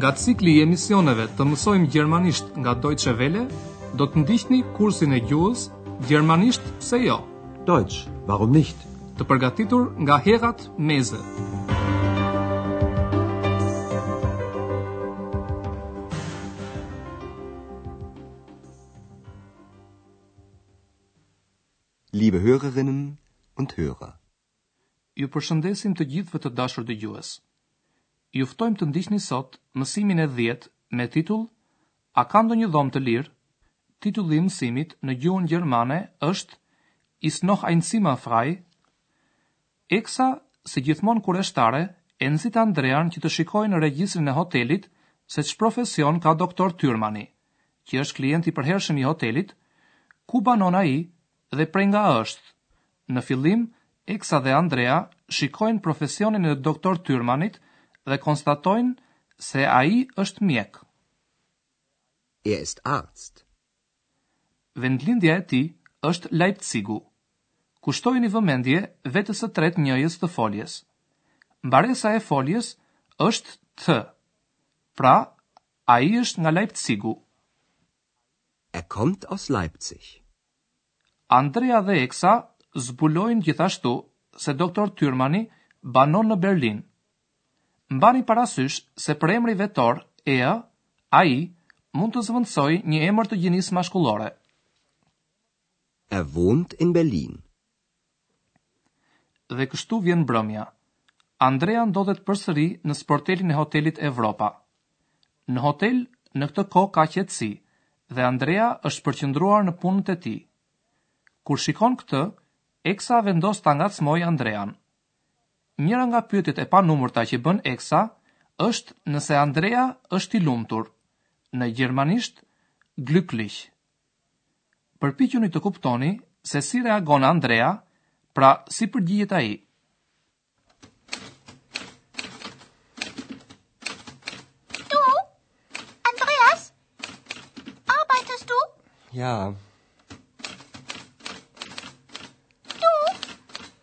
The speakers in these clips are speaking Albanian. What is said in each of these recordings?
Nga cikli i emisioneve të mësojmë gjermanisht nga Deutsche Welle, do të ndiqni kursin e gjuhës Gjermanisht pse jo? Deutsch, warum nicht? Të përgatitur nga Herrad Meese. Liebe Hörerinnen und Hörer. Ju përshëndesim të gjithëve të dashur dëgjues. Ju ftojmë të ndiqni sot mësimin e dhjetë me titull A ka ndonjë dhomë të lirë? Titulli i mësimit në gjuhën gjermane është Ist noch ein Zimmer frei? Eksa si gjithmonë kureshtare e nxit Andrean që të shikojë në regjistrin e hotelit se ç'profesion ka doktor Tyrmani, që është klient i përhershëm i hotelit, ku banon ai dhe prej nga është. Në fillim, Eksa dhe Andrea shikojnë profesionin e doktor Tyrmanit dhe konstatojnë se ai është mjek. Er ist Arzt. Vendlindja e tij është Lajpcigu. Kushtojini vëmendje vetes së tretë njëjës të foljes. Mbaresa e foljes është T. Pra, ai është nga Lajpcigu. Er kommt aus Leipzig. Andrea dhe Eksa zbulojnë gjithashtu se doktor Tyrmani banon në Berlin. Mbani parasysh se përemri vetor er, ai mund të zëvendësojë një emër të gjinisë mashkullore. Er wohnt in Berlin. Dhe kështu vjen mbrëmja. Andrea ndodhet përsëri në sportelin e hotelit Evropa. Në hotel në këtë kohë ka qetësi dhe Andrea është përqendruar në punët e tij. Kur shikon këtë, Eksa vendos ta ngacmojë Andrean. Njëra nga pyetjet e panumërta që bën Eksa është nëse Andrea është i lumtur, në gjermanisht glücklich. Përpiquni të kuptoni se si reagon Andrea, pra si përgjigjet ai. Ja. Du,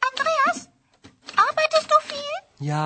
Andreas, arbeitest du viel? Ja.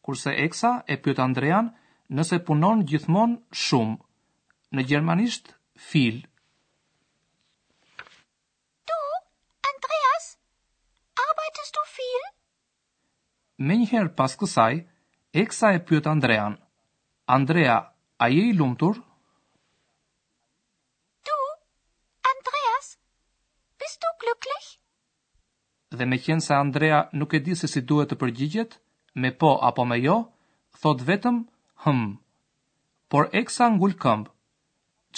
Kurse Eksa e pyet Andrean nëse punon gjithmonë shumë, në gjermanisht viel. Du, Andreas, arbeitest du viel? Menjëherë pas kësaj, Eksa e pyet Andrean, Andrea, a je i lumtur? Du, Andreas, bist du glücklich? Dhe meqenëse Andrea nuk e di se si duhet të përgjigjet, me po apo me jo, thotë vetëm hëm. Por Eksa ngul këmbë.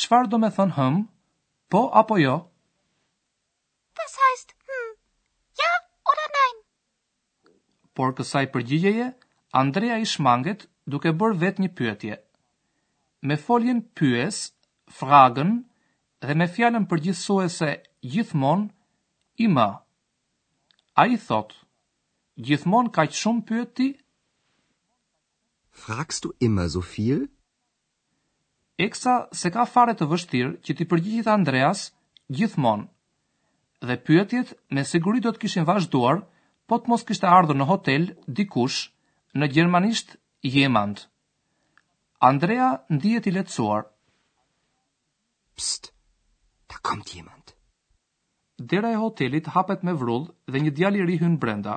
Çfarë domethënë hëm? Po apo jo? Was heißt, hm, ja oder nein? Por kësaj përgjigjeje, Andrea i shmanget duke bërë vetë një pyetje. Me foljen pyes, fragen, dhe me fjalën përgjithësuese gjithmonë, immer. Ai thotë, Gjithmonë kaq shumë pyet ti? Fragst du immer so viel? Eksa s'e ka fare të vështirë që t'i përgjigjet Andreas gjithmonë dhe pyetjet me siguri do të kishin vazhduar po të mos kishte ardhur në hotel dikush në gjermanisht jemand. Andrea ndihet i lehtësuar. Pst, da kommt jemand. Dera e hotelit hapet me vrull dhe një djalë i ri hyn brenda.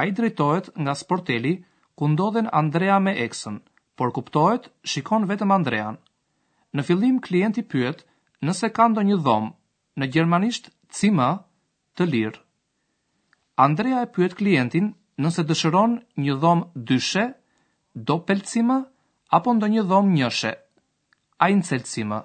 Ai drejtohet nga sporteli ku ndodhen Andrea me Eksën, por kuptohet shikon vetëm Andrean. Në fillim klienti pyet nëse ka ndonjë dhomë, në gjermanisht Zimmer, të lirë. Andrea e pyet klientin nëse dëshiron një dhomë dyshe, Doppelzimmer, apo ndonjë dhomë njëshe, Einzelzimmer.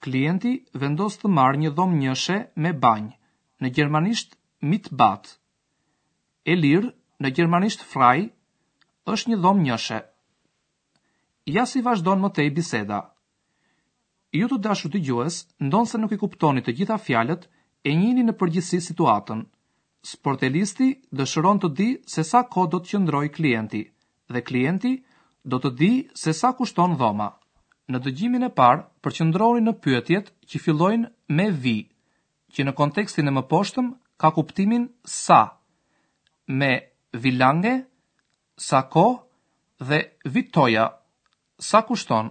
Klienti vendos të marrë një dhomë njëshe me banjë, në gjermanisht mit Bad. E lirë, në gjermanisht frei, është një dhomë njëshe. Ja si vazhdon më tej biseda. Ju të dashur dëgjues, ndonëse nuk i kuptoni të gjitha fjalët, e njihni në përgjithësi situatën. Sportelisti dëshiron të dijë se sa kohë do të qëndrojë klienti, dhe klienti do të dijë se sa kushton dhoma. Në dëgjimin e parë përqendrohuni në pyetjet që fillojnë me wie, që në kontekstin e mëposhtëm ka kuptimin sa, me wie lange, sa kohë, dhe wie teuer, sa kushton.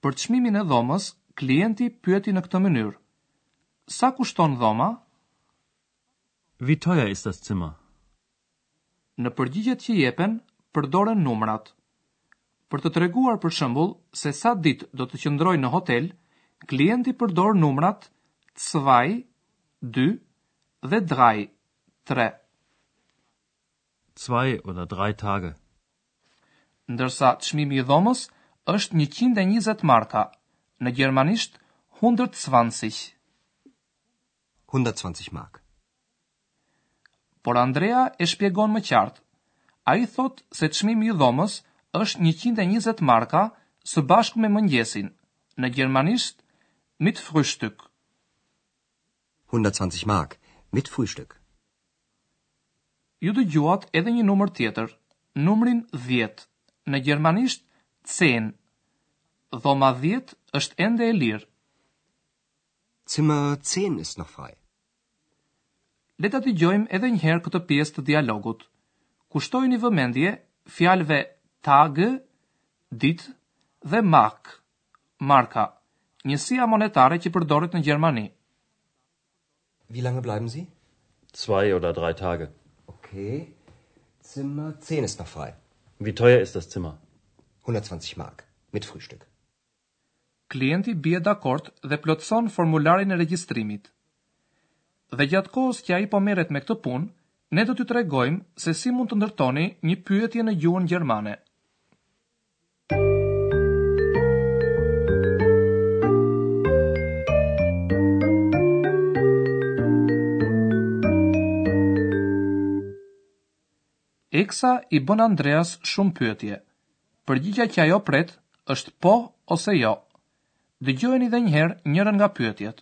Për çmimin e dhomës, klienti pyeti në këtë mënyrë, Sa kushton dhoma? Wie teuer ist das Zimmer? Në përgjigjet që jepen, përdoren numrat. Për të treguar për shembull se sa ditë do të qëndrojë në hotel, klienti përdor numrat zwei, dy, dhe drei, tre. Zwei oder drei Tage. Ndërsa çmimi i dhomës është njëqind e njëzet marka, në gjermanisht hundertzwanzig. Hundertzwanzig Mark. Por Andrea e shpjegon më qartë. Ai thotë se çmimi i dhomës është njëqind e njëzet marka së bashku me mëngjesin, në gjermanisht Mit Frühstück. 120 Mark mit Frühstück. Ju dëgjuat edhe një numër tjetër, numrin dhjetë, në gjermanisht zehn. Dhoma dhjetë është ende e lirë. Zimmer zehn ist noch frei. Le ta dëgjojmë edhe një herë këtë pjesë të dialogut. Kushtojini vëmendje fjalëve Tag, ditë dhe Mark, Marka, njësia monetare që përdoret në Gjermani. Wie lange bleiben Sie? Zwei oder drei Tage. Okay. Zimmer 10 ist noch frei. Wie teuer ist das Zimmer? 120 Mark, mit Frühstück. Klienti bie dakord dhe plotëson formularin e regjistrimit. Dhe gjatë kohës që ai po merret me këtë punë, ne do t'ju tregojmë se si mund të ndërtoni një pyetje në gjuhën gjermane. Eksa i bën Andreas shumë pyetje. Përgjigja që ajo pret është po ose jo. Dëgjojeni dhe njëherë njërën nga pyetjet.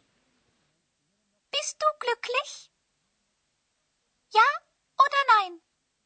Bist du glücklich? Ja oder nein?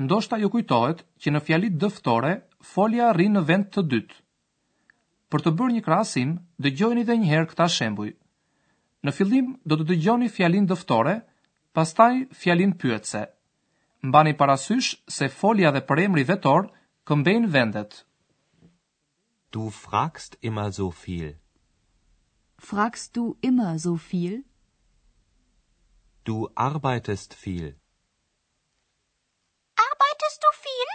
Ndoshta ju kujtohet që në fjalitë dëftore folja rri në vend të dytë. Për të bërë një krahasim, dëgjojini edhe një herë këta shembuj. Në fillim do të dëgjoni fjalinë dëftore, pastaj fjalinë pyetëse. Mbani parasysh se folja dhe përemri vetor këmbejnë vendet. Du fragst immer so viel. Fragst du immer so viel? Du arbeitest viel. Arbeitest du viel?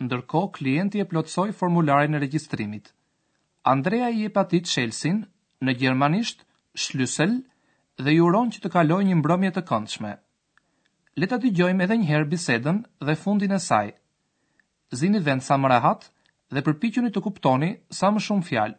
Ndërkohë klienti e plotësoi formularin e regjistrimit. Andrea i jep atij çelësin, në gjermanisht Schlüssel, dhe i uron që të kalojë një mbrëmje të këndshme. Le ta dëgjojmë edhe një herë bisedën dhe fundin e saj. Zini vend sa më rahat dhe përpiquni të kuptoni sa më shumë fjalë.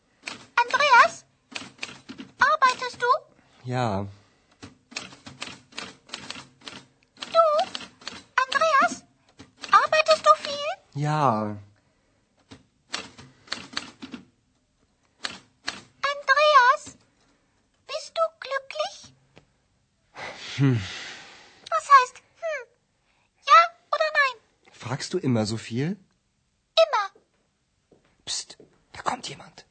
Du, Andreas, arbeitest du viel? Ja. Andreas, bist du glücklich? Hm. Was heißt hm? Ja oder nein? Fragst du immer so viel? Emma. Pst, e kam diamant.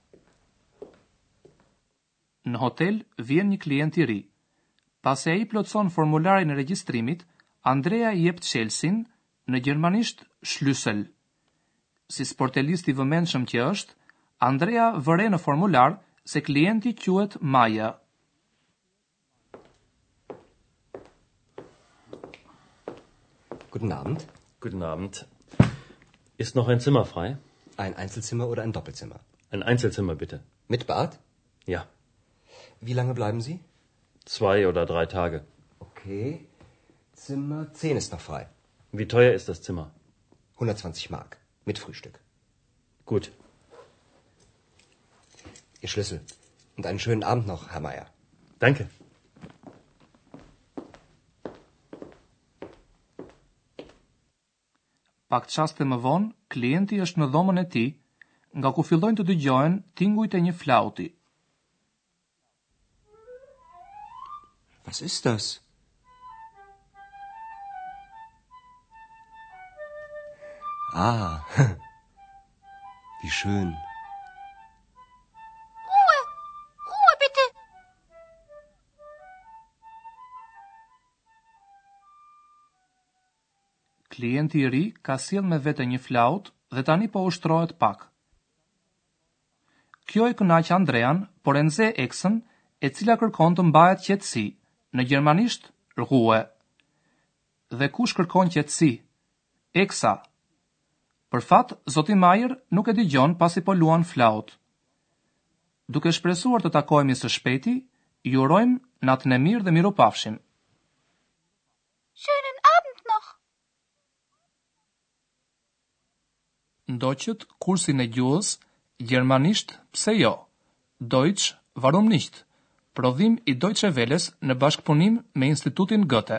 Në hotel vjen një klient i ri. Pasi ai plotëson formularin e regjistrimit, Andrea i jep çelësin, në gjermanisht Schlüssel. Si sportelist i vëmendshëm që është, Andrea vë re në formular se klienti quhet Meier. Guten Abend. Guten Abend. Ist noch ein Zimmer frei? Ein Einzelzimmer oder ein Doppelzimmer? Ein Einzelzimmer bitte. Mit Bad? Ja. Ja. Wie lange bleiben Sie? Zwei oder drei Tage. Okay. Zimmer 10 ist noch frei. Wie teuer ist das Zimmer? 120 Mark. Mit Frühstück. Gut. Ihr Schlüssel. Und einen schönen Abend noch, Herr Meier. Danke. Pak çaste më vonë, klienti është në dhomën e tij, nga ku fillojnë të dëgjohen tingujt e një flauti. Was ist das? Ah, wie schön. klienti i ri ka sjellë me vete një flaut dhe tani po ushtrohet pak. Kjo e kënaq Andrean, por e nxeh Eksën, e cila kërkon të mbahet qetësi, në gjermanisht, Ruhe. Dhe kush kërkon qetësi? Eksa. Për fat, zoti Meier nuk e dëgjon pasi po luan flaut. Duke shpresuar të takohemi së shpejti, ju urojmë natën e mirë dhe mirupafshim! Schönen Abend noch! Ndoqët kursin e gjuhës, gjermanisht pse jo, Deutsch, warum nicht? prodhim i Dojçe Veles në bashkëpunim me Institutin Goethe.